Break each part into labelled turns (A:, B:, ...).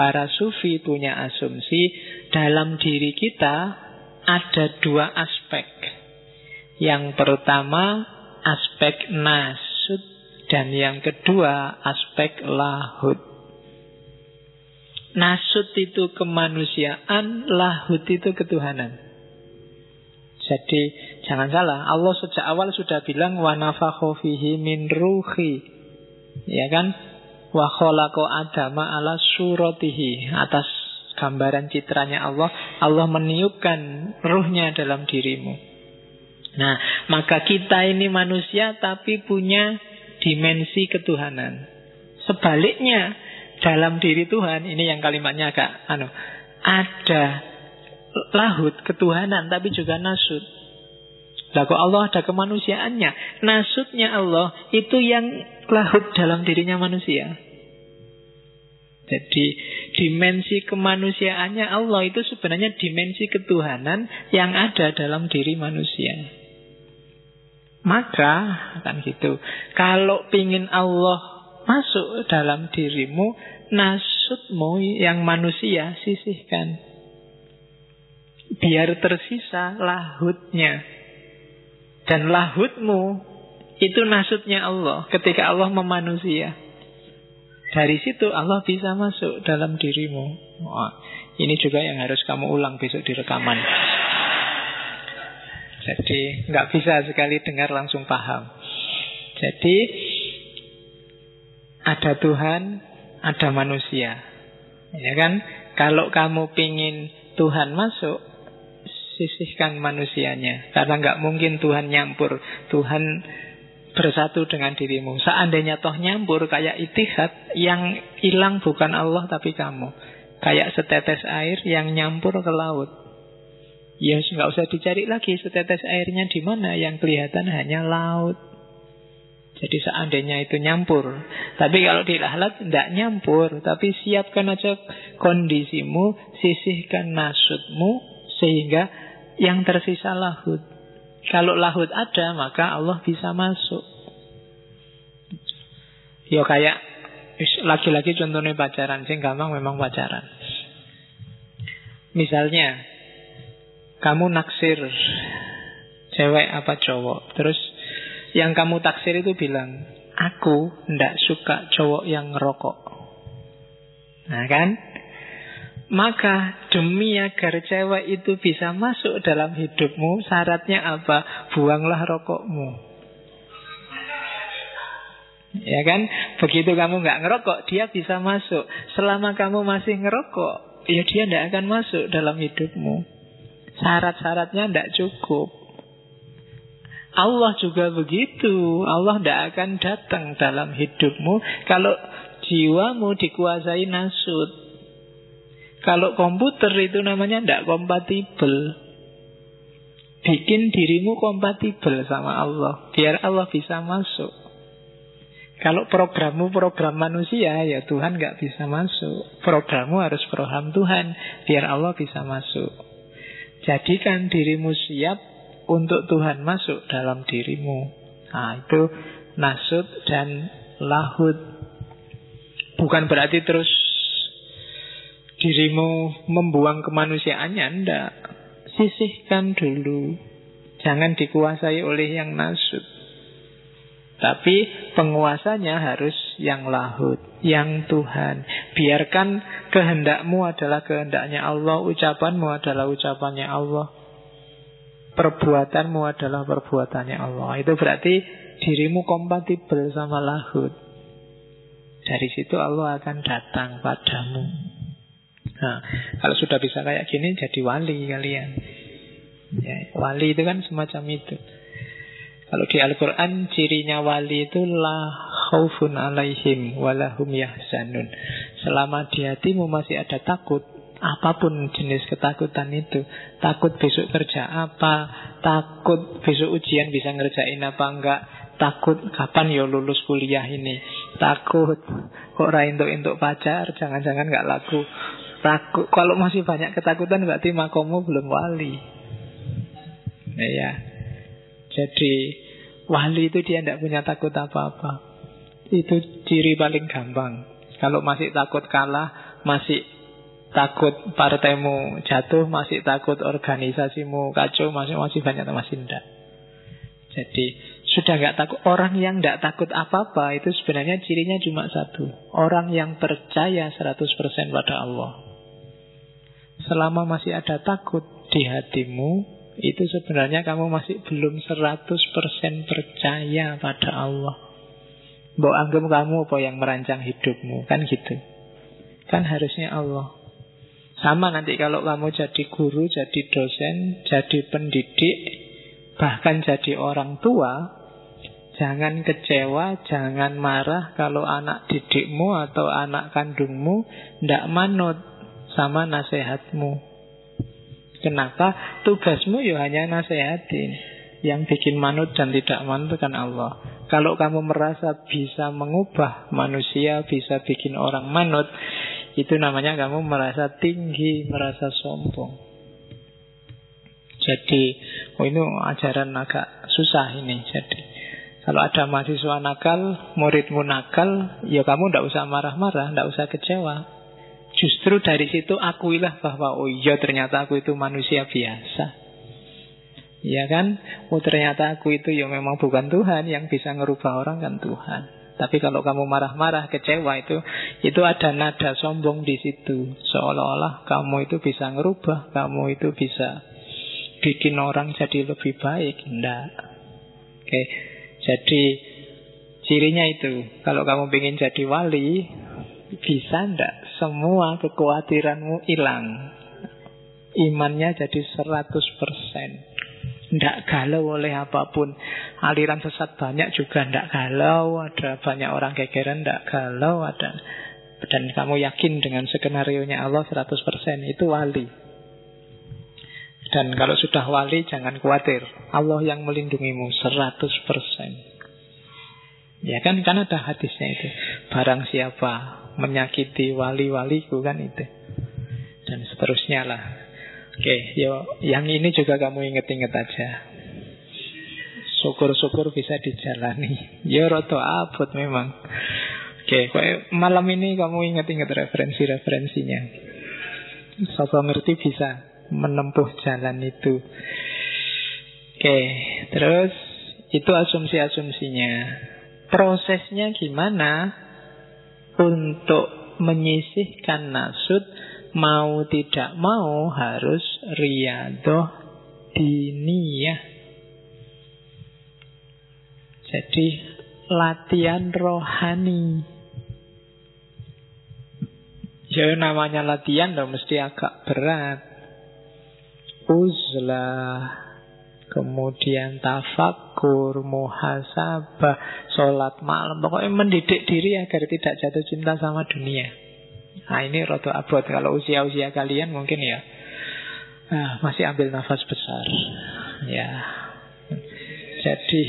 A: para sufi punya asumsi dalam diri kita ada dua aspek. Yang pertama aspek nasut dan yang kedua aspek lahut. Nasut itu kemanusiaan, lahut itu ketuhanan. Jadi jangan salah, Allah sejak awal sudah bilang wa fihi min ruhi. Ya kan? Wa khalaqa adama ala suratihi atas gambaran citranya Allah, Allah meniupkan ruhnya dalam dirimu. Nah, maka kita ini manusia tapi punya dimensi ketuhanan. Sebaliknya, dalam diri Tuhan, ini yang kalimatnya agak anu, ada lahut ketuhanan tapi juga nasut. Lah Allah ada kemanusiaannya. Nasutnya Allah itu yang lahut dalam dirinya manusia. Jadi dimensi kemanusiaannya Allah itu sebenarnya dimensi ketuhanan yang ada dalam diri manusia. Maka kan gitu. Kalau pingin Allah masuk dalam dirimu, nasutmu yang manusia sisihkan. Biar tersisa lahutnya. Dan lahutmu itu nasutnya Allah ketika Allah memanusia. Dari situ Allah bisa masuk dalam dirimu. Wah, ini juga yang harus kamu ulang besok di rekaman. Jadi nggak bisa sekali dengar langsung paham. Jadi ada Tuhan, ada manusia. Ya kan? Kalau kamu pingin Tuhan masuk, sisihkan manusianya. Karena nggak mungkin Tuhan nyampur. Tuhan bersatu dengan dirimu. Seandainya toh nyampur kayak itihad, yang hilang bukan Allah tapi kamu. Kayak setetes air yang nyampur ke laut. Ya nggak usah dicari lagi setetes airnya di mana, yang kelihatan hanya laut. Jadi seandainya itu nyampur. Tapi kalau di lahlat tidak nyampur. Tapi siapkan aja kondisimu, sisihkan nasutmu, sehingga yang tersisa lahut. Kalau lahut ada, maka Allah bisa masuk. Ya kayak lagi-lagi contohnya pacaran, sing gampang memang pacaran. Misalnya, kamu naksir cewek apa cowok, terus yang kamu taksir itu bilang, aku ndak suka cowok yang ngerokok. Nah kan? Maka demi agar cewek itu bisa masuk dalam hidupmu, syaratnya apa? Buanglah rokokmu. Ya kan? Begitu kamu nggak ngerokok, dia bisa masuk. Selama kamu masih ngerokok, ya dia tidak akan masuk dalam hidupmu. Syarat-syaratnya tidak cukup. Allah juga begitu. Allah tidak akan datang dalam hidupmu kalau jiwamu dikuasai nasut. Kalau komputer itu namanya tidak kompatibel. Bikin dirimu kompatibel sama Allah. Biar Allah bisa masuk. Kalau programmu program manusia, ya Tuhan nggak bisa masuk. Programmu harus program Tuhan, biar Allah bisa masuk. Jadikan dirimu siap untuk Tuhan masuk dalam dirimu. Nah, itu nasut dan lahut. Bukan berarti terus dirimu membuang kemanusiaannya, ndak. Sisihkan dulu. Jangan dikuasai oleh yang nasut. Tapi penguasanya harus yang lahut, yang Tuhan. Biarkan kehendakmu adalah kehendaknya Allah, ucapanmu adalah ucapannya Allah. Perbuatanmu adalah perbuatannya Allah. Itu berarti dirimu kompatibel sama lahut. Dari situ Allah akan datang padamu. Nah, kalau sudah bisa kayak gini jadi wali kalian. Ya, wali itu kan semacam itu. Kalau di Al-Quran cirinya wali itu la khaufun alaihim walahum yahzanun. Selama di hatimu masih ada takut, apa pun jenis ketakutan itu, takut besok kerja apa, takut besok ujian bisa ngerjain apa enggak, takut kapan ya lulus kuliah ini, takut kok rain untuk pacar, jangan-jangan nggak laku, Takut kalau masih banyak ketakutan berarti makomu belum wali. Nah, ya. Jadi wali itu dia tidak punya takut apa-apa. Itu ciri paling gampang. Kalau masih takut kalah, masih takut partaimu jatuh, masih takut organisasimu kacau, masih masih banyak masih tidak. Jadi sudah nggak takut orang yang nggak takut apa-apa itu sebenarnya cirinya cuma satu orang yang percaya 100% pada Allah. Selama masih ada takut di hatimu itu sebenarnya kamu masih belum 100% percaya pada Allah. Mbok anggap kamu apa yang merancang hidupmu kan gitu. Kan harusnya Allah. Sama nanti kalau kamu jadi guru, jadi dosen, jadi pendidik, bahkan jadi orang tua, jangan kecewa, jangan marah kalau anak didikmu atau anak kandungmu tidak manut sama nasihatmu. Kenapa? Tugasmu ya hanya nasihatin. Yang bikin manut dan tidak manut kan Allah. Kalau kamu merasa bisa mengubah manusia, bisa bikin orang manut, itu namanya kamu merasa tinggi, merasa sombong. Jadi, oh ini ajaran agak susah ini. Jadi, kalau ada mahasiswa nakal, muridmu nakal, ya kamu tidak usah marah-marah, tidak usah kecewa. Justru dari situ akuilah bahwa oh iya ternyata aku itu manusia biasa. Ya kan? Oh ternyata aku itu ya memang bukan Tuhan yang bisa ngerubah orang kan Tuhan. Tapi kalau kamu marah-marah, kecewa itu itu ada nada sombong di situ. Seolah-olah kamu itu bisa ngerubah, kamu itu bisa bikin orang jadi lebih baik. Enggak. Oke. Jadi cirinya itu, kalau kamu ingin jadi wali, bisa ndak semua kekhawatiranmu hilang. Imannya jadi 100%. Ndak galau oleh apa pun. Aliran sesat banyak juga ndak galau. Ada banyak orang gegeran ndak galau. Ada dan kamu yakin dengan skenario-nya Allah 100% itu wali. Dan kalau sudah wali jangan khawatir. Allah yang melindungimu 100%. Ya kan kan ada hadisnya itu. Barang siapa menyakiti wali-waliku kan itu. Dan seterusnya lah. Oke, yo yang ini juga kamu inget-inget aja. Syukur-syukur bisa dijalani. Yo roto abot memang. Oke, malam ini kamu inget-inget referensi-referensinya. Sopo ngerti bisa menempuh jalan itu. Oke, terus itu asumsi-asumsinya. Prosesnya gimana? Untuk menyisihkan nasut mau tidak mau harus riadoh diniyah. Jadi latihan rohani. Ya namanya latihan dong mesti agak berat. Uzlah kemudian tafakur, muhasabah, sholat malam, pokoknya mendidik diri agar tidak jatuh cinta sama dunia. Nah ini roto abot kalau usia-usia kalian mungkin ya ah, masih ambil nafas besar, ya. Jadi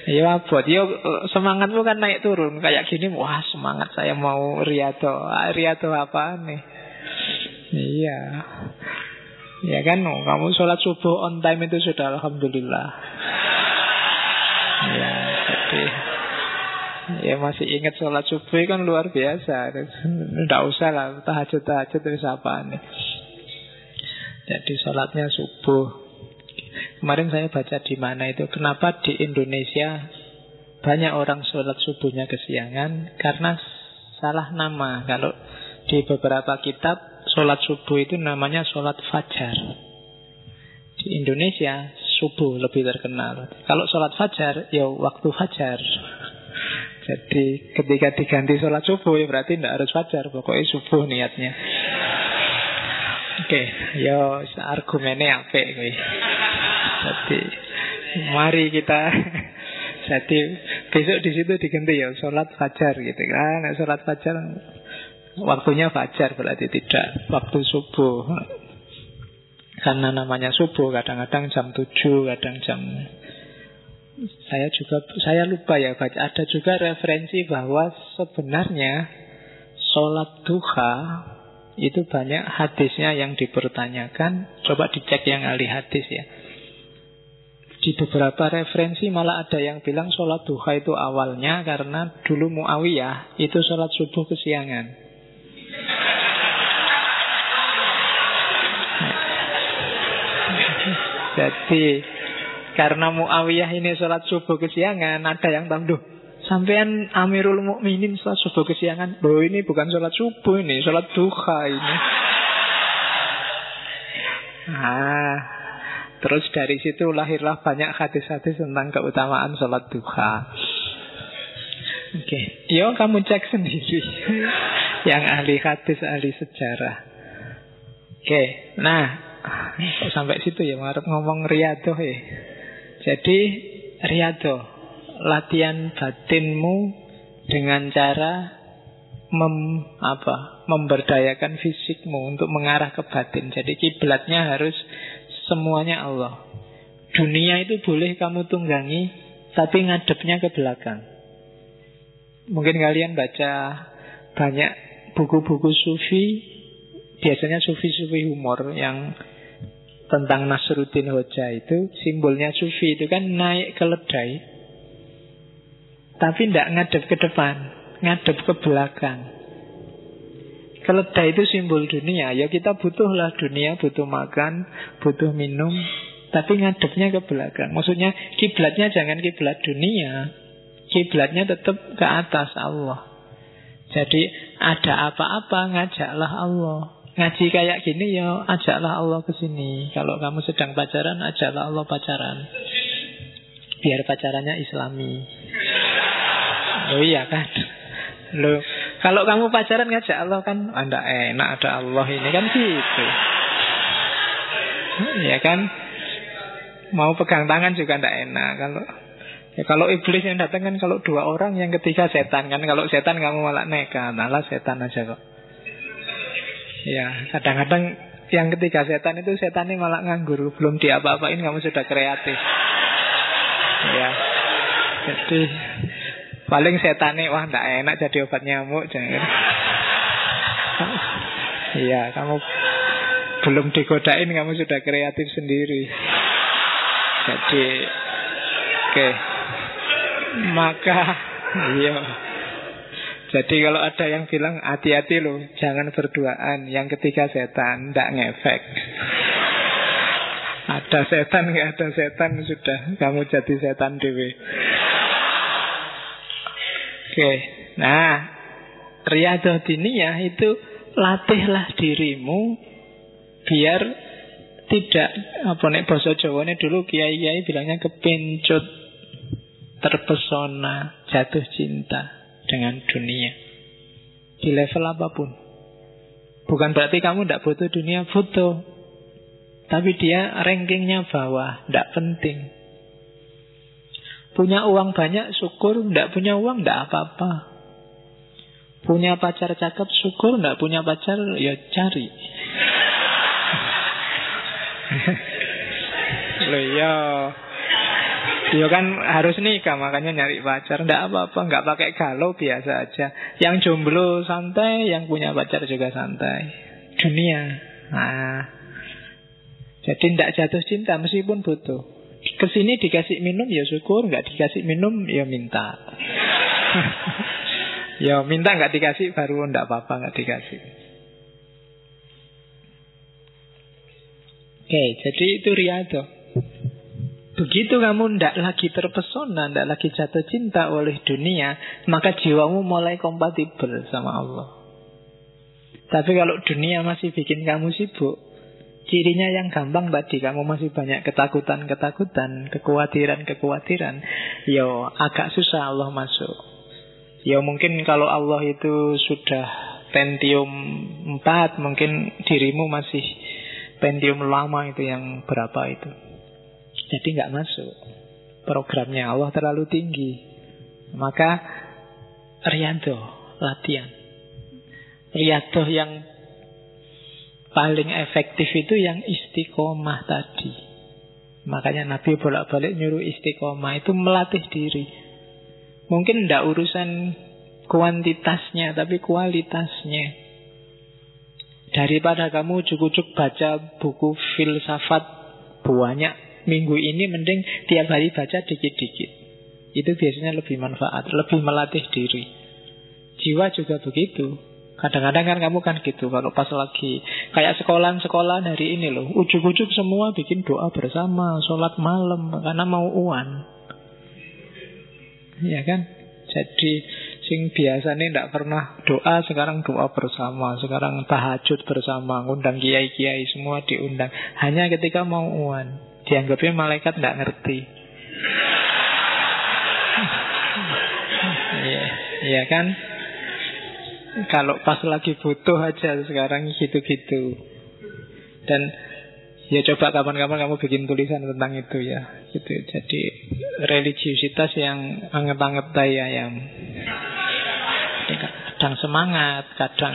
A: Ya abot, ya semangatmu kan naik turun kayak gini, wah semangat saya mau riato, ah, riato apa nih? Iya, Ya kan, kamu sholat subuh on time itu sudah alhamdulillah. Ya, jadi ya masih ingat sholat subuh kan luar biasa. Tidak usah lah tahajud tahajud itu apa nih. Jadi sholatnya subuh. Kemarin saya baca di mana itu kenapa di Indonesia banyak orang sholat subuhnya kesiangan karena salah nama. Kalau di beberapa kitab sholat subuh itu namanya sholat fajar. Di Indonesia subuh lebih terkenal. Kalau sholat fajar, ya waktu fajar. Jadi ketika diganti sholat subuh ya berarti tidak harus fajar, pokoknya subuh niatnya. Oke, okay, yo argumennya apa gue. Jadi mari kita jadi besok di situ diganti ya sholat fajar gitu kan. Sholat fajar Waktunya fajar berarti tidak waktu subuh. Karena namanya subuh kadang-kadang jam 7, kadang jam saya juga saya lupa ya baca ada juga referensi bahwa sebenarnya sholat duha itu banyak hadisnya yang dipertanyakan. Coba dicek yang ahli hadis ya. Di beberapa referensi malah ada yang bilang sholat duha itu awalnya karena dulu Muawiyah itu sholat subuh kesiangan. Jadi karena Muawiyah ini sholat subuh kesiangan, ada yang tahu, sampean Amirul Mukminin sholat subuh kesiangan. Loh ini bukan sholat subuh ini, sholat duha ini. Ah, terus dari situ lahirlah banyak hadis-hadis tentang keutamaan sholat duha. Oke, okay. yo kamu cek sendiri. yang ahli hadis, ahli sejarah. Oke, okay. nah sampai situ ya, harap ngomong riadoh ya. Jadi riado latihan batinmu dengan cara mem, apa, memberdayakan fisikmu untuk mengarah ke batin. Jadi kiblatnya harus semuanya Allah. Dunia itu boleh kamu tunggangi, tapi ngadepnya ke belakang. Mungkin kalian baca banyak buku-buku sufi, biasanya sufi-sufi humor yang tentang Nasruddin Hoja itu simbolnya sufi itu kan naik keledai tapi tidak ngadep ke depan ngadep ke belakang. Keledai itu simbol dunia. Ya kita butuhlah dunia butuh makan butuh minum tapi ngadepnya ke belakang. Maksudnya kiblatnya jangan kiblat dunia. Kiblatnya tetap ke atas Allah. Jadi ada apa-apa ngajaklah Allah Ngaji kayak gini ya ajaklah Allah ke sini. Kalau kamu sedang pacaran, ajaklah Allah pacaran. Biar pacarannya islami. Oh iya kan? Loh, kalau kamu pacaran ngajak Allah kan Anda ah, enak ada Allah ini kan gitu. Ya kan? Mau pegang tangan juga ndak enak kalau Ya, kalau iblis yang datang kan kalau dua orang yang ketiga setan kan kalau setan kamu malah nekat, malah setan aja kok. Ya, kadang-kadang yang ketiga setan itu setannya malah nganggur, belum diapa-apain kamu sudah kreatif. Ya. Jadi paling setannya wah ndak enak jadi obat nyamuk jangan. Iya, kamu belum digodain kamu sudah kreatif sendiri. Jadi oke. Okay. Maka iya jadi kalau ada yang bilang hati-hati loh, jangan berduaan. Yang ketiga setan, tidak ngefek. ada setan, nggak ada setan sudah kamu jadi setan dewi. Oke, nah riadoh diniyah itu latihlah dirimu biar tidak apa nek bahasa Jawa ini dulu kiai-kiai bilangnya kepencut terpesona jatuh cinta dengan dunia. Di level apa pun. Bukan berarti kamu tidak butuh dunia Butuh. Tapi dia rankingnya bawah Tidak penting. Punya uang banyak syukur. Tidak punya uang tidak apa-apa. Punya pacar cakep syukur. Tidak punya pacar ya cari. Loh ya Ya kan harus nikah makanya nyari pacar. Tidak apa-apa, nggak pakai galau biasa aja. Yang jomblo santai, yang punya pacar juga santai. Dunia. Nah. Jadi tidak jatuh cinta meskipun butuh. Ke sini dikasih minum ya syukur. Nggak dikasih minum ya minta. Ya minta nggak dikasih baru ndak apa-apa nggak dikasih. Oke, jadi itu riado Begitu kamu tidak lagi terpesona, tidak lagi jatuh cinta oleh dunia, maka jiwamu mulai kompatibel sama Allah. Tapi kalau dunia masih bikin kamu sibuk, cirinya yang gampang tadi, kamu masih banyak ketakutan-ketakutan, kekhawatiran-kekhawatiran, yo agak susah Allah masuk. Ya mungkin kalau Allah itu sudah Pentium 4, mungkin dirimu masih Pentium lama itu yang berapa itu. Jadi nggak masuk. Programnya Allah terlalu tinggi. Maka riado, latihan. Riado yang paling efektif itu yang istiqomah tadi. Makanya Nabi bolak-balik nyuruh istiqomah itu melatih diri. Mungkin tidak urusan kuantitasnya, tapi kualitasnya. Daripada kamu cukup-cukup baca buku filsafat banyak minggu ini mending tiap hari baca dikit-dikit. Itu biasanya lebih manfaat, lebih melatih diri. Jiwa juga begitu. Kadang-kadang kan kamu kan gitu Kalau pas lagi Kayak sekolah-sekolah hari ini loh. Ujuk-ujuk semua bikin doa bersama, sholat malam karena mau uan. Ya kan? Jadi sing biasanya tidak pernah doa sekarang doa bersama, sekarang tahajud bersama, ngundang kiai-kiai semua diundang. Hanya ketika mau uan, dianggapnya malaikat tidak ngerti. Iya, iya kan? Kalau pas lagi butuh aja sekarang gitu-gitu. Dan ya coba kapan-kapan kamu bikin tulisan tentang itu ya. Gitu. Jadi religiusitas yang anget-anget daya yang kadang semangat, kadang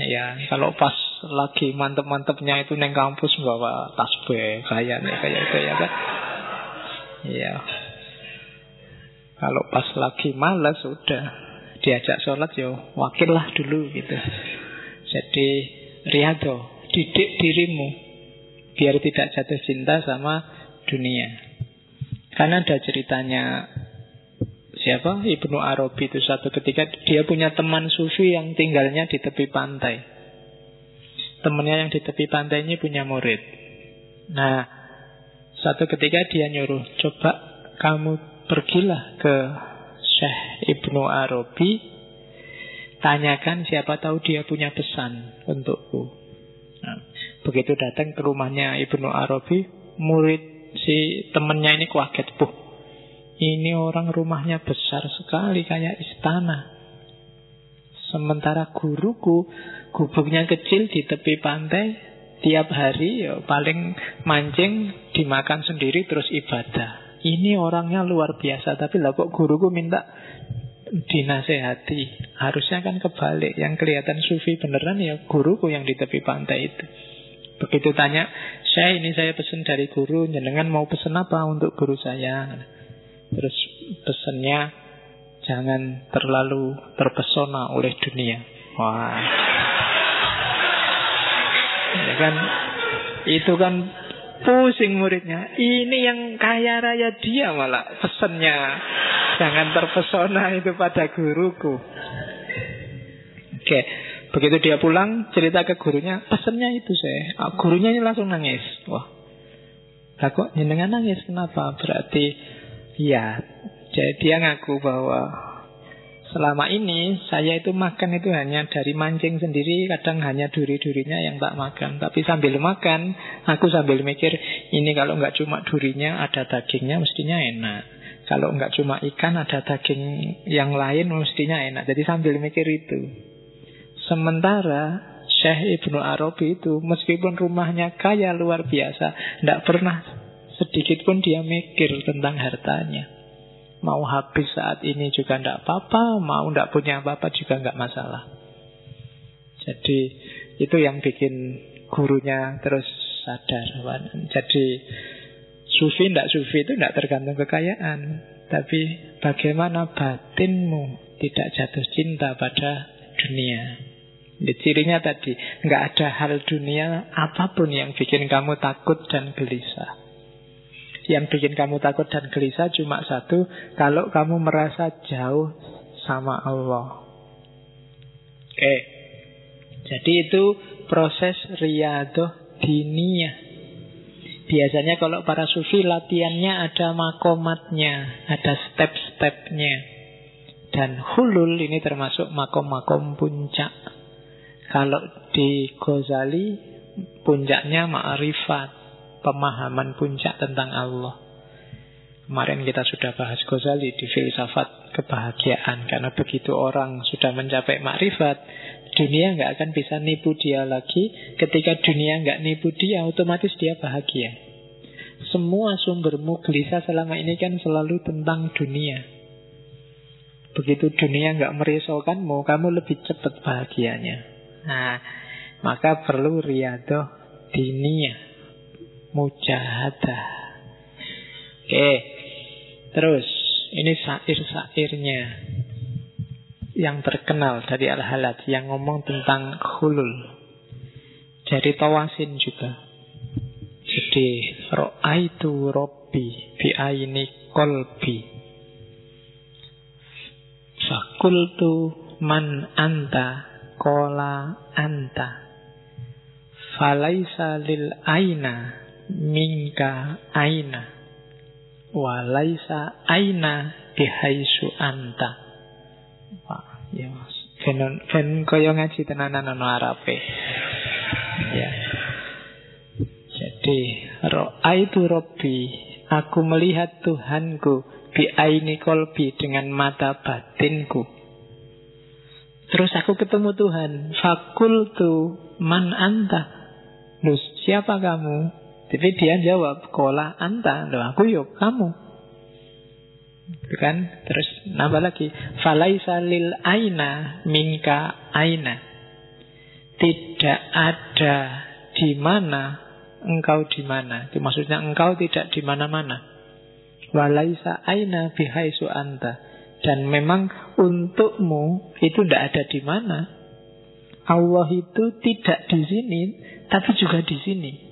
A: ya kalau pas lagi mantep-mantepnya itu neng kampus bawa tasbih kayak nih kayak itu ya kan. Iya. Kalau pas lagi malas sudah diajak sholat ya wakil lah dulu gitu. Jadi riado, didik dirimu biar tidak jatuh cinta sama dunia. Karena ada ceritanya siapa Ibnu Arabi itu satu ketika dia punya teman sufi yang tinggalnya di tepi pantai. Temannya yang di tepi pantai ini punya murid. Nah, satu ketika dia nyuruh, coba kamu pergilah ke Syekh Ibnu Arabi Tanyakan siapa tahu dia punya pesan untukku nah, Begitu datang ke rumahnya Ibnu Arabi Murid si temennya ini kaget Puh, ini orang rumahnya besar sekali kayak istana. Sementara guruku Gubuknya kecil di tepi pantai Tiap hari ya paling mancing Dimakan sendiri terus ibadah. Ini orangnya luar biasa Tapi lah kok guruku minta dinasehati. Harusnya kan kebalik Yang kelihatan sufi beneran ya guruku yang di tepi pantai itu. Begitu tanya Saya ini saya pesen dari guru Jenengan mau pesen apa untuk guru saya Terus pesennya Jangan terlalu terpesona oleh dunia Wah Ya kan Itu kan Pusing muridnya. Ini yang kaya raya dia malah pesennya. Jangan terpesona itu pada guruku. Oke. Begitu dia pulang, cerita ke gurunya, pesennya itu saya. Gurunya ini langsung nangis. Wah, lah kok nangis kenapa? Berarti ya, jadi dia ngaku bahwa Selama ini saya itu makan itu hanya dari mancing sendiri Kadang hanya duri-durinya yang tak makan. Tapi sambil makan Aku sambil mikir Ini kalau nggak cuma durinya ada dagingnya mestinya enak. Kalau nggak cuma ikan ada daging yang lain mestinya enak. Jadi sambil mikir itu. Sementara Syekh Ibnu Arabi itu Meskipun rumahnya kaya luar biasa Tidak pernah sedikit pun dia mikir tentang hartanya Mau habis saat ini juga tidak apa-apa, mau tidak punya apa-apa juga nggak masalah. Jadi itu yang bikin gurunya terus sadar. Jadi sufi tidak sufi itu tidak tergantung kekayaan, tapi bagaimana batinmu tidak jatuh cinta pada dunia. Di cirinya tadi, nggak ada hal dunia apa pun yang bikin kamu takut dan gelisah. Yang bikin kamu takut dan gelisah cuma satu, kalau kamu merasa jauh sama Allah. Oke. Jadi itu proses riadoh diniyah. Biasanya kalau para sufi latihannya ada makomatnya, ada step-stepnya. Dan hulul ini termasuk makom-makom puncak. Kalau di Ghazali puncaknya ma'rifat pemahaman puncak tentang Allah. Kemarin kita sudah bahas Ghazali di filsafat kebahagiaan karena begitu orang sudah mencapai makrifat, dunia nggak akan bisa nipu dia lagi. Ketika dunia nggak nipu dia, otomatis dia bahagia. Semua sumbermu gelisah selama ini kan selalu tentang dunia. Begitu dunia nggak merisaukanmu, kamu lebih cepat bahagianya. Nah, maka perlu riadoh diniyah mujahadah. Oke. Terus ini sair-sairnya yang terkenal dari Al-Halat yang ngomong tentang hulul. Jadi tawasin juga. Jadi ro'aitu robbi bi'aini kolbi. Fakultu man anta kola anta Falaisa lil aina minka aina. Walaisa aina bihaisu anta. Wah, ya mas. Ben, ben kaya ngaji tenanan ono Arabe. Ya. Jadi, ro'aitu Robbi, aku melihat Tuhanku bi aini kolbi dengan mata batinku. Terus aku ketemu Tuhan. Fakultu man anta. Lu siapa kamu? Tapi dia jawab, kola anta. Loh, aku yuk kamu. Itu kan? Terus nambah lagi. Falaisa lil aina minka aina. Tidak ada di mana engkau di mana. Itu maksudnya engkau tidak di mana-mana. Walaisa aina bihaisu anta. Dan memang untukmu itu tidak ada di mana. Allah itu tidak di sini, tapi juga di sini.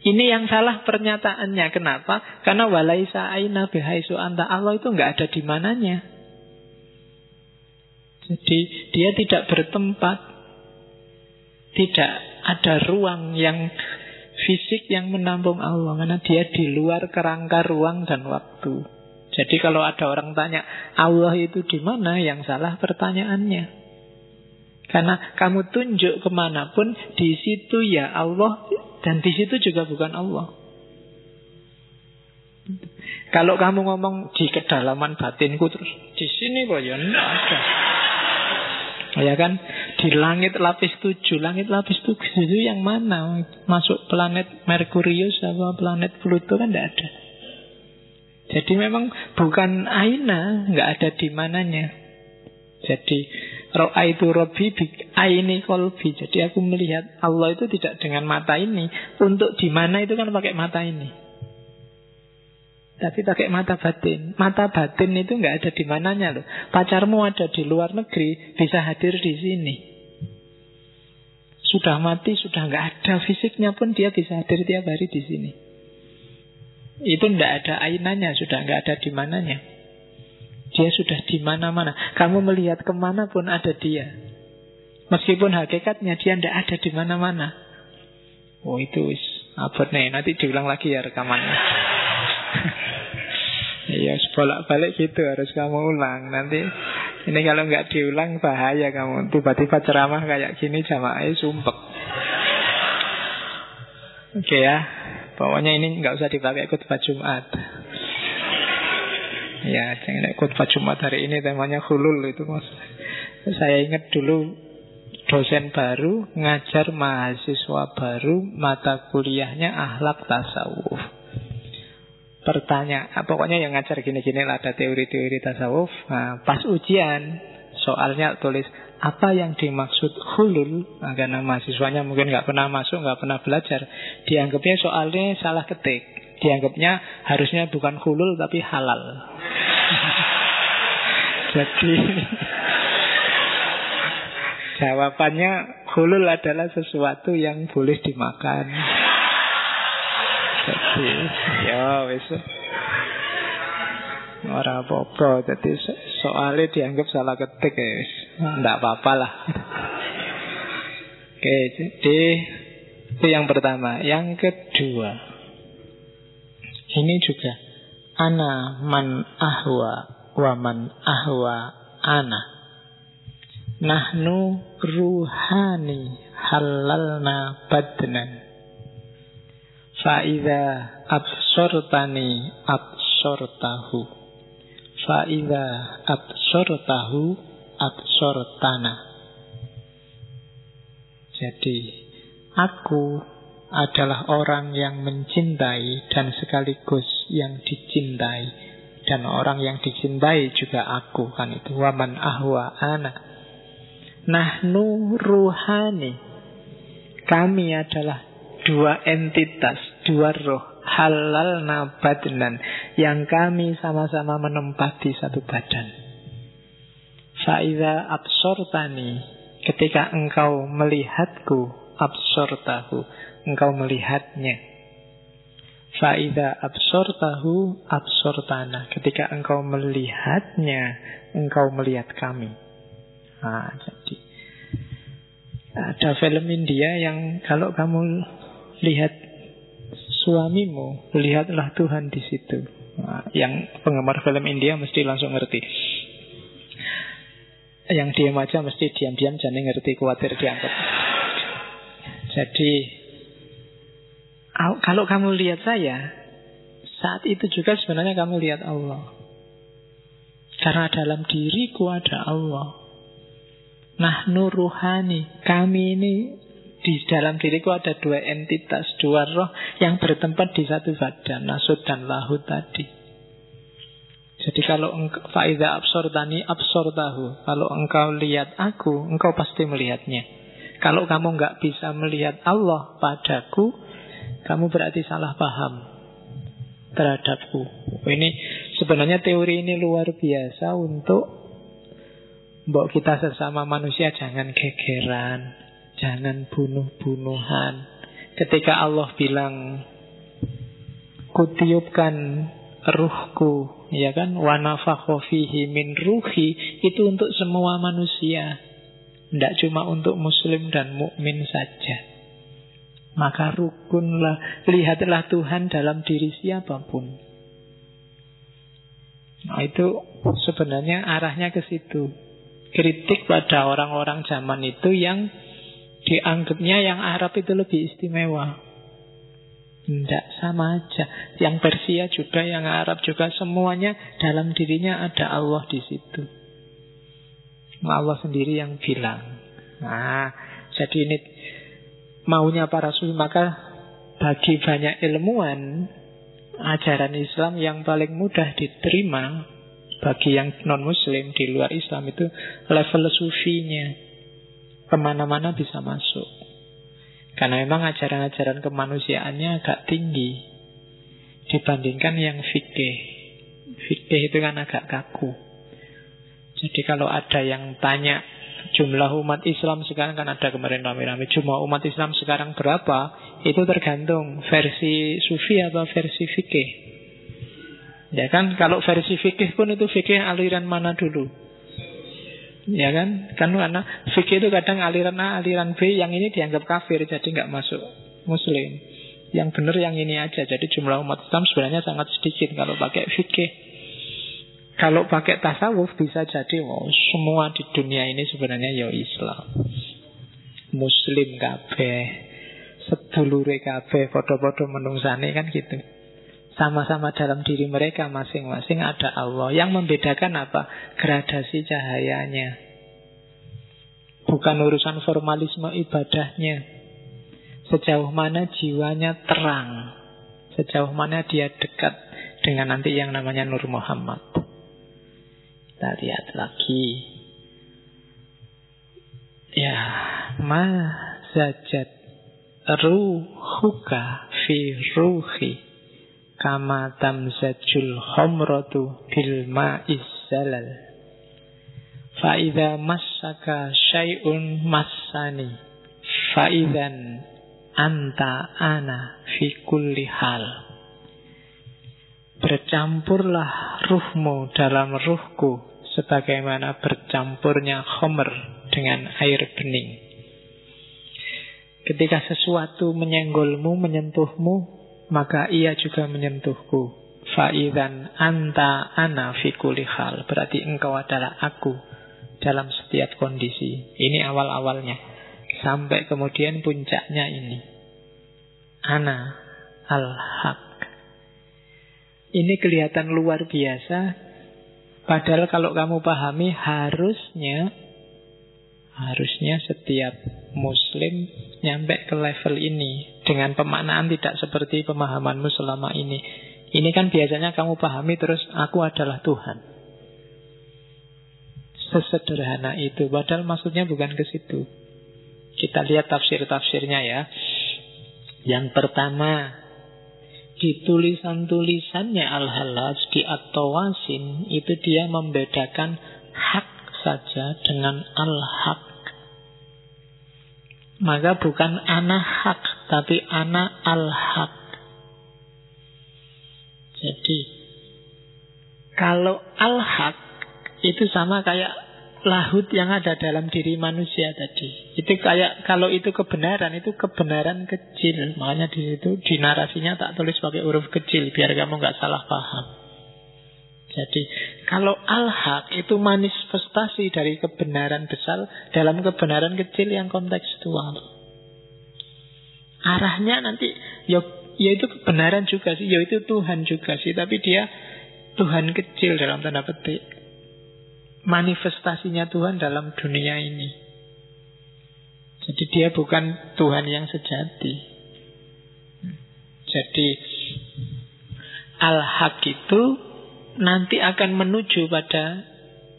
A: Ini yang salah pernyataannya. Kenapa? Karena walaisa aina bihaisu anta. Allah itu nggak ada di mananya. Jadi dia tidak bertempat. Tidak ada ruang yang fisik yang menampung Allah. Karena dia di luar kerangka ruang dan waktu. Jadi kalau ada orang tanya Allah itu di mana, yang salah pertanyaannya. Karena kamu tunjuk ke mana pun, di situ ya Allah, dan di situ juga bukan Allah. Kalau kamu ngomong di kedalaman batinku terus di sini kok ya ada. Ya kan di langit lapis tujuh, langit lapis tujuh itu yang mana? Masuk planet Merkurius apa planet Pluto kan tidak ada. Jadi memang bukan aina, nggak ada di mananya. Jadi itu robi aini kolbi. Jadi aku melihat Allah itu tidak dengan mata ini. Untuk di mana itu kan pakai mata ini. Tapi pakai mata batin. Mata batin itu nggak ada di mananya loh. Pacarmu ada di luar negeri, bisa hadir di sini. Sudah mati, sudah nggak ada fisiknya pun dia bisa hadir tiap hari di sini. Itu tidak ada ainanya, sudah nggak ada di mananya. Dia sudah di mana-mana. Kamu melihat ke mana pun ada dia. Meskipun hakikatnya dia tidak ada di mana-mana. Oh itu wis abot nih. Nanti diulang lagi ya rekamannya. Iya, bolak-balik gitu harus kamu ulang. Nanti ini kalau nggak diulang bahaya kamu. Tiba-tiba ceramah kayak gini jamaahnya sumpek. Oke okay, ya. Pokoknya ini nggak usah dipakai khutbah Jumat. Ya, jangan khutbah Jumat hari ini temanya hulul itu mas. Saya ingat dulu dosen baru ngajar mahasiswa baru mata kuliahnya ahlak tasawuf. Pertanyaan, pokoknya yang ngajar gini-gini lah ada teori-teori tasawuf. Nah, pas ujian soalnya tulis apa yang dimaksud hulul nah, karena mahasiswanya mungkin nggak pernah masuk nggak pernah belajar dianggapnya soalnya salah ketik dianggapnya harusnya bukan hulul tapi halal. Jadi jawabannya hulul adalah sesuatu yang boleh dimakan. Jadi ya wis. Orang apa-apa. Jadi soalnya dianggap salah ketik ya Tidak apa-apa lah. Oke jadi Itu yang pertama. Yang kedua Ini juga Ana man ahwa Wa man ahwa ana. Nahnu ruhani halalna badnan. Fa'idha absortani absortahu. Fa'idha absortahu absortana. Jadi aku adalah orang yang mencintai dan sekaligus yang dicintai. Dan orang yang dicintai juga aku kan itu. Waman ahwa ana. Nahnu ruhani. Kami adalah dua entitas dua roh. Halal nabadnan yang kami sama-sama menempati satu badan. Faiza absortani. Ketika engkau melihatku absortahu engkau melihatnya. Faiza absortahu absortana ketika engkau melihatnya engkau melihat kami. Nah, jadi Ada film India yang kalau kamu lihat suamimu, lihatlah Tuhan di situ. Nah, yang penggemar film India mesti langsung ngerti. Yang diam aja mesti diam-diam jadi ngerti khawatir diangkat. Jadi kalau kamu lihat saya, saat itu juga sebenarnya kamu lihat Allah. Karena dalam diriku ada Allah. Nah nuruhani, kami ini di dalam diriku ada dua entitas, dua roh yang bertempat di satu badan, nasud dan lahut tadi. Jadi kalau faida absordani absordahu. Kalau engkau lihat aku, engkau pasti melihatnya. Kalau kamu nggak bisa melihat Allah padaku, kamu berarti salah paham terhadapku. Ini sebenarnya teori ini luar biasa untuk Mbok kita sesama manusia jangan gegeran, jangan bunuh-bunuhan. Ketika Allah bilang, kutiupkan ruhku ya kan wanafakho fihi min ruhi itu untuk semua manusia tidak cuma untuk muslim dan mukmin saja maka rukunlah lihatlah Tuhan dalam diri siapa pun nah itu sebenarnya arahnya ke situ kritik pada orang-orang zaman itu yang dianggapnya yang Arab itu lebih istimewa tidak sama aja. Yang Persia juga, yang Arab juga, semuanya dalam dirinya ada Allah di situ. Allah sendiri yang bilang. Nah, jadi ini maunya para sufi maka bagi banyak ilmuwan ajaran Islam yang paling mudah diterima bagi yang non muslim di luar Islam itu level sufinya ke mana-mana bisa masuk karena memang ajaran-ajaran kemanusiaannya agak tinggi dibandingkan yang fikih. Fikih itu kan agak kaku. Jadi kalau ada yang tanya jumlah umat Islam sekarang kan ada kemarin rame-rame jumlah umat Islam sekarang berapa itu tergantung versi sufi atau versi fikih ya kan kalau versi fikih pun itu fikih aliran mana dulu Ya kan? Kan karena fikih itu kadang aliran A, aliran B, yang ini dianggap kafir, jadi nggak masuk Muslim. Yang benar yang ini aja. Jadi jumlah umat Islam sebenarnya sangat sedikit kalau pakai fikih. Kalau pakai tasawuf bisa jadi wow, semua di dunia ini sebenarnya ya Islam. Muslim kabeh, sedulure kabeh, foto-foto menungsane kan gitu. Sama-sama dalam diri mereka masing-masing ada Allah. Yang membedakan apa? Gradasi cahayanya. Bukan urusan formalisme ibadahnya. Sejauh mana jiwanya terang. Sejauh mana dia dekat dengan nanti yang namanya Nur Muhammad. Kita lihat lagi. Ya, ma zajat ruhuka fi ruhi kama tamzajul khomratu bil ma'is zalal fa idza massaka syai'un massani fa idzan anta ana fi kulli hal bercampurlah ruhmu dalam ruhku sebagaimana bercampurnya khomer dengan air bening ketika sesuatu menyenggolmu menyentuhmu maka ia juga menyentuhku. Fa'idhan anta ana fi hal. Berarti engkau adalah aku dalam setiap kondisi. Ini awal-awalnya. Sampai kemudian puncaknya ini. Ana al-haq. Ini kelihatan luar biasa. Padahal kalau kamu pahami harusnya harusnya setiap muslim nyampe ke level ini dengan pemaknaan tidak seperti pemahamanmu selama ini. Ini kan biasanya kamu pahami terus aku adalah Tuhan. Sesederhana itu, padahal maksudnya bukan ke situ. Kita lihat tafsir-tafsirnya ya. Yang pertama, di tulisan-tulisannya Al-Halaj di At-Tawasin itu dia membedakan hak saja dengan al-haq. Maka bukan anak hak tapi anak al-haq. Jadi kalau al-haq itu sama kayak lahut yang ada dalam diri manusia tadi. Itu kayak kalau itu kebenaran, itu kebenaran kecil. Makanya di situ di narasinya tak tulis pakai huruf kecil biar kamu nggak salah paham. Jadi kalau al-haq itu manifestasi dari kebenaran besar dalam kebenaran kecil yang kontekstual. Arahnya nanti ya, ya itu kebenaran juga sih, ya itu Tuhan juga sih, tapi dia Tuhan kecil dalam tanda petik manifestasinya Tuhan dalam dunia ini. Jadi dia bukan Tuhan yang sejati. Jadi al-haq itu nanti akan menuju pada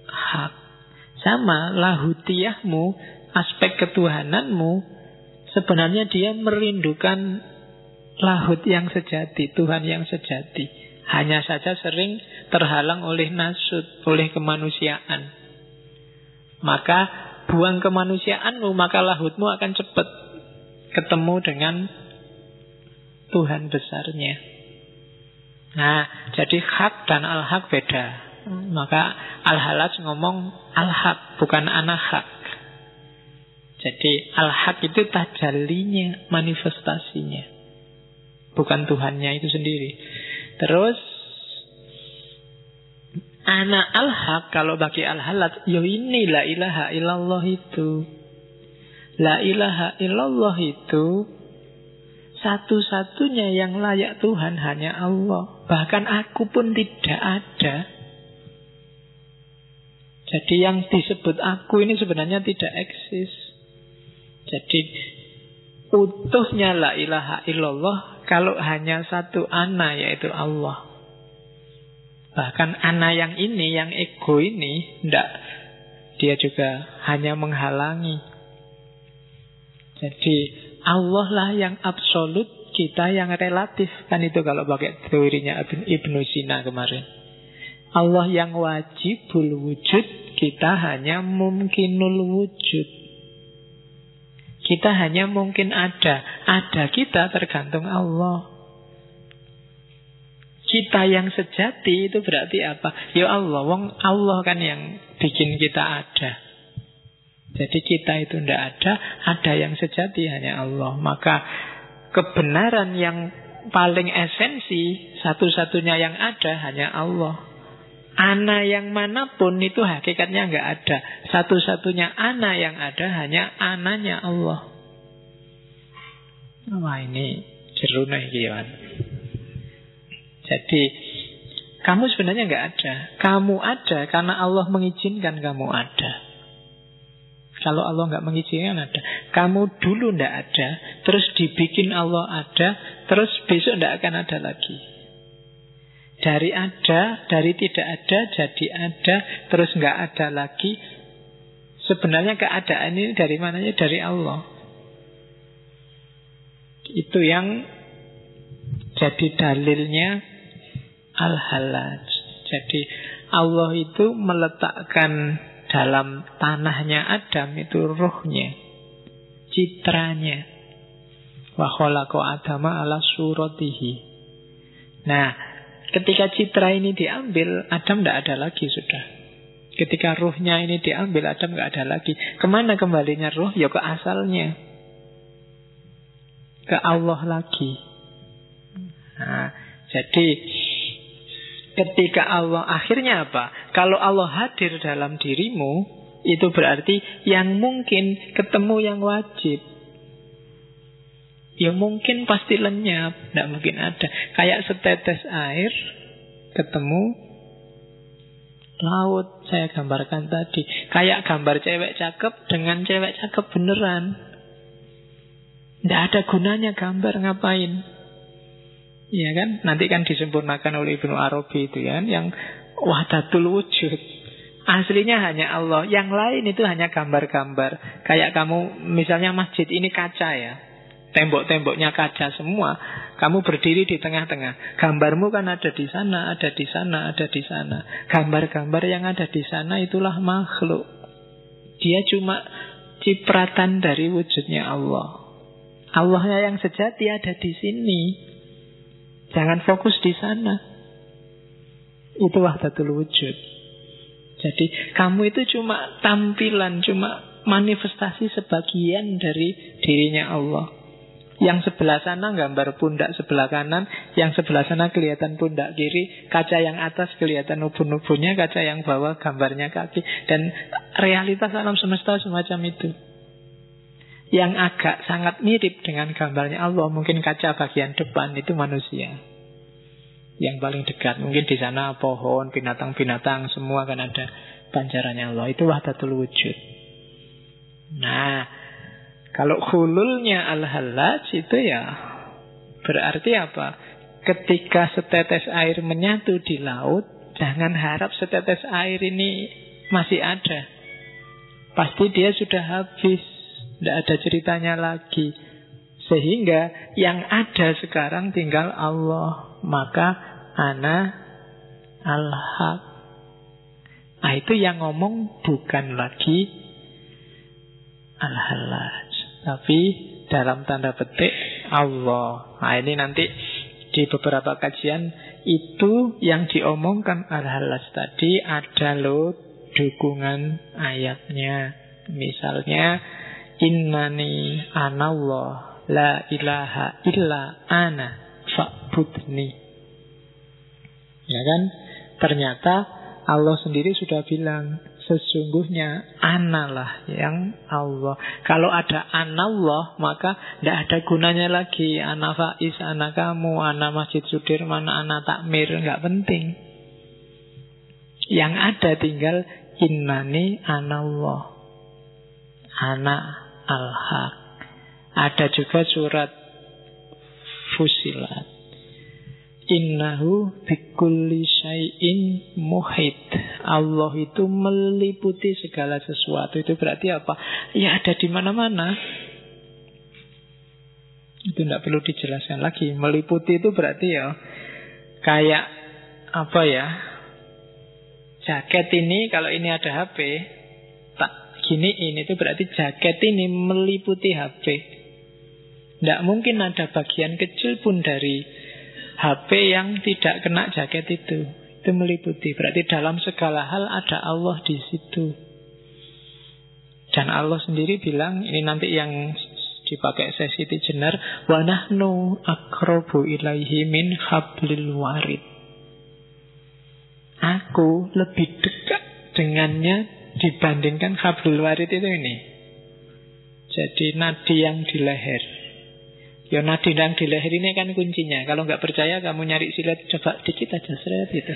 A: hak. Sama lahutiyahmu, aspek ketuhananmu, sebenarnya dia merindukan lahut yang sejati, Tuhan yang sejati. Hanya saja sering terhalang oleh nasut, oleh kemanusiaan. Maka buang kemanusiaanmu, maka lahutmu akan cepat ketemu dengan Tuhan besarnya. Nah, jadi hak dan al-hak beda. Maka al-halaj ngomong al-hak, bukan anak-hak. Jadi al-hak itu tajalinya, manifestasinya. Bukan Tuhannya itu sendiri. Terus Anak al-haq kalau bagi al-halat Ya ini la ilaha illallah itu. La ilaha illallah itu Satu-satunya yang layak Tuhan hanya Allah. Bahkan aku pun tidak ada. Jadi yang disebut aku ini sebenarnya tidak eksis. Jadi utuhnya la ilaha illallah Kalau hanya satu ana yaitu Allah Bahkan anak yang ini, yang ego ini, tidak dia juga hanya menghalangi. Jadi Allah lah yang absolut, kita yang relatif. Kan itu kalau pakai teorinya Ibnu Sina kemarin. Allah yang wajibul wujud, kita hanya mungkinul wujud. Kita hanya mungkin ada. Ada kita tergantung Allah. Kita yang sejati itu berarti apa? Ya Allah, wong Allah kan yang bikin kita ada. Jadi kita itu tidak ada, ada yang sejati hanya Allah. Maka kebenaran yang paling esensi, satu-satunya yang ada hanya Allah. Ana yang mana pun itu hakikatnya nggak ada. Satu-satunya ana yang ada hanya ananya Allah. Wah ini jerunai kian. Jadi kamu sebenarnya nggak ada. Kamu ada karena Allah mengizinkan kamu ada. Kalau Allah nggak mengizinkan ada. Kamu dulu nggak ada, terus dibikin Allah ada, terus besok nggak akan ada lagi. Dari ada, dari tidak ada, jadi ada, terus nggak ada lagi. Sebenarnya keadaan ini dari mananya? Dari Allah. Itu yang jadi dalilnya al-halaj. Jadi Allah itu meletakkan dalam tanahnya Adam itu rohnya, citranya. Wa khalaqa Adama ala suratihi. Nah, ketika citra ini diambil, Adam tidak ada lagi sudah. Ketika ruhnya ini diambil, Adam nggak ada lagi. Ke mana kembalinya ruh? Ya ke asalnya. Ke Allah lagi. Nah, jadi Ketika Allah akhirnya apa? Kalau Allah hadir dalam dirimu, itu berarti yang mungkin ketemu yang wajib. Yang mungkin pasti lenyap, tidak mungkin ada. Kayak setetes air ketemu laut saya gambarkan tadi. Kayak gambar cewek cakep dengan cewek cakep beneran. Tidak ada gunanya gambar ngapain. Iya kan? Nanti kan disempurnakan oleh Ibnu Arabi itu kan yang wahdatul wujud. Aslinya hanya Allah. Yang lain itu hanya gambar-gambar. Kayak kamu misalnya masjid ini kaca ya. Tembok-temboknya kaca semua. Kamu berdiri di tengah-tengah. Gambarmu kan ada di sana, ada di sana, ada di sana. Gambar-gambar yang ada di sana itulah makhluk. Dia cuma cipratan dari wujudnya Allah. Allahnya yang sejati ada di sini. Jangan fokus di sana. Itu wahdatul wujud. Jadi kamu itu cuma tampilan, cuma manifestasi sebagian dari dirinya Allah. Yang sebelah sana gambar pundak sebelah kanan, yang sebelah sana kelihatan pundak kiri, kaca yang atas kelihatan ubun-ubunnya, kaca yang bawah gambarnya kaki. Dan realitas alam semesta semacam itu. Yang agak sangat mirip dengan gambarnya Allah, mungkin kaca bagian depan itu manusia. Yang paling dekat, mungkin di sana pohon, binatang-binatang, semua kan ada pancarannya Allah. Itu wahdatul wujud. Nah, kalau hululnya al-halaj itu ya berarti apa? Ketika setetes air menyatu di laut, jangan harap setetes air ini masih ada. Pasti dia sudah habis, tidak ada ceritanya lagi. Sehingga yang ada sekarang tinggal Allah. Maka ana al-haq. Nah itu yang ngomong bukan lagi al-halaj. Tapi dalam tanda petik Allah. Nah ini nanti di beberapa kajian itu yang diomongkan al-halas tadi ada lo dukungan ayatnya. Misalnya innani anallah la ilaha illa ana fa'budni. Ya kan? Ternyata Allah sendiri sudah bilang Sesungguhnya analah yang Allah. Kalau ada anallah, maka tidak ada gunanya lagi. Ana Faiz, ana kamu, ana Masjid Sudirman, ana Takmir. Nggak penting. Yang ada tinggal innani anallah. Ana al-haq. Ada juga surat Fusilat. Innahu bikulli syai'in muhid. Allah itu meliputi segala sesuatu. Itu berarti apa? Ya ada di mana-mana. Itu tidak perlu dijelaskan lagi. Meliputi itu berarti ya kayak apa ya? Jaket ini kalau ini ada HP, ini itu berarti jaket ini meliputi HP. Tidak mungkin ada bagian kecil pun dari HP yang tidak kena jaket itu. Itu meliputi. Berarti dalam segala hal ada Allah di situ. Dan Allah sendiri bilang, ini nanti yang dipakai sesi jenar, wa akrobu ilaihi min hablil warid. Aku lebih dekat dengannya dibandingkan hablil warid itu ini. Jadi nadi yang di leher. Ya nadi yang di leher ini kan kuncinya. Kalau nggak percaya kamu nyari silat coba dikit aja seret gitu.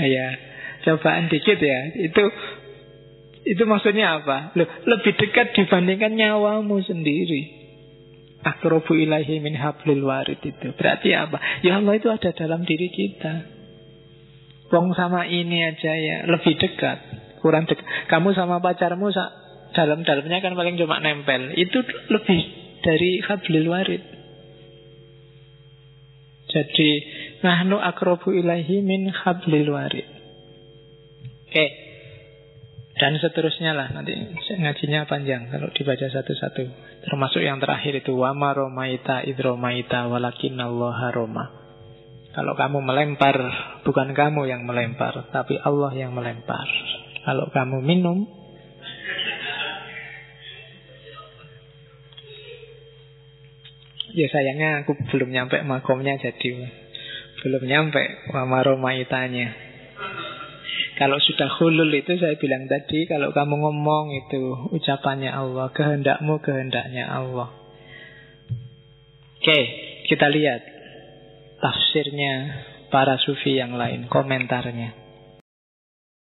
A: ya, cobaan dikit ya. Itu itu maksudnya apa? Loh, lebih dekat dibandingkan nyawamu sendiri. Akrobu ilahi min hablil warid itu. Berarti apa? Ya Allah itu ada dalam diri kita. Wong sama ini aja ya lebih dekat. Kurang dekat. Kamu sama pacarmu dalam-dalamnya kan paling cuma nempel. Itu lebih dari hablil warid. Jadi nahnu akrobu ilahi min hablil warid. Oke. Dan seterusnya lah nanti ngajinya panjang kalau dibaca satu-satu. Termasuk yang terakhir itu wama romaita idromaita walakin Allah roma. Kalau kamu melempar bukan kamu yang melempar tapi Allah yang melempar. Kalau kamu minum Ya sayangnya aku belum nyampe makomnya jadi belum nyampe wamaromaitanya. Kalau sudah hulul itu saya bilang tadi Kalau kamu ngomong itu ucapannya Allah Kehendakmu kehendaknya Allah Oke kita lihat Tafsirnya para sufi yang lain Komentarnya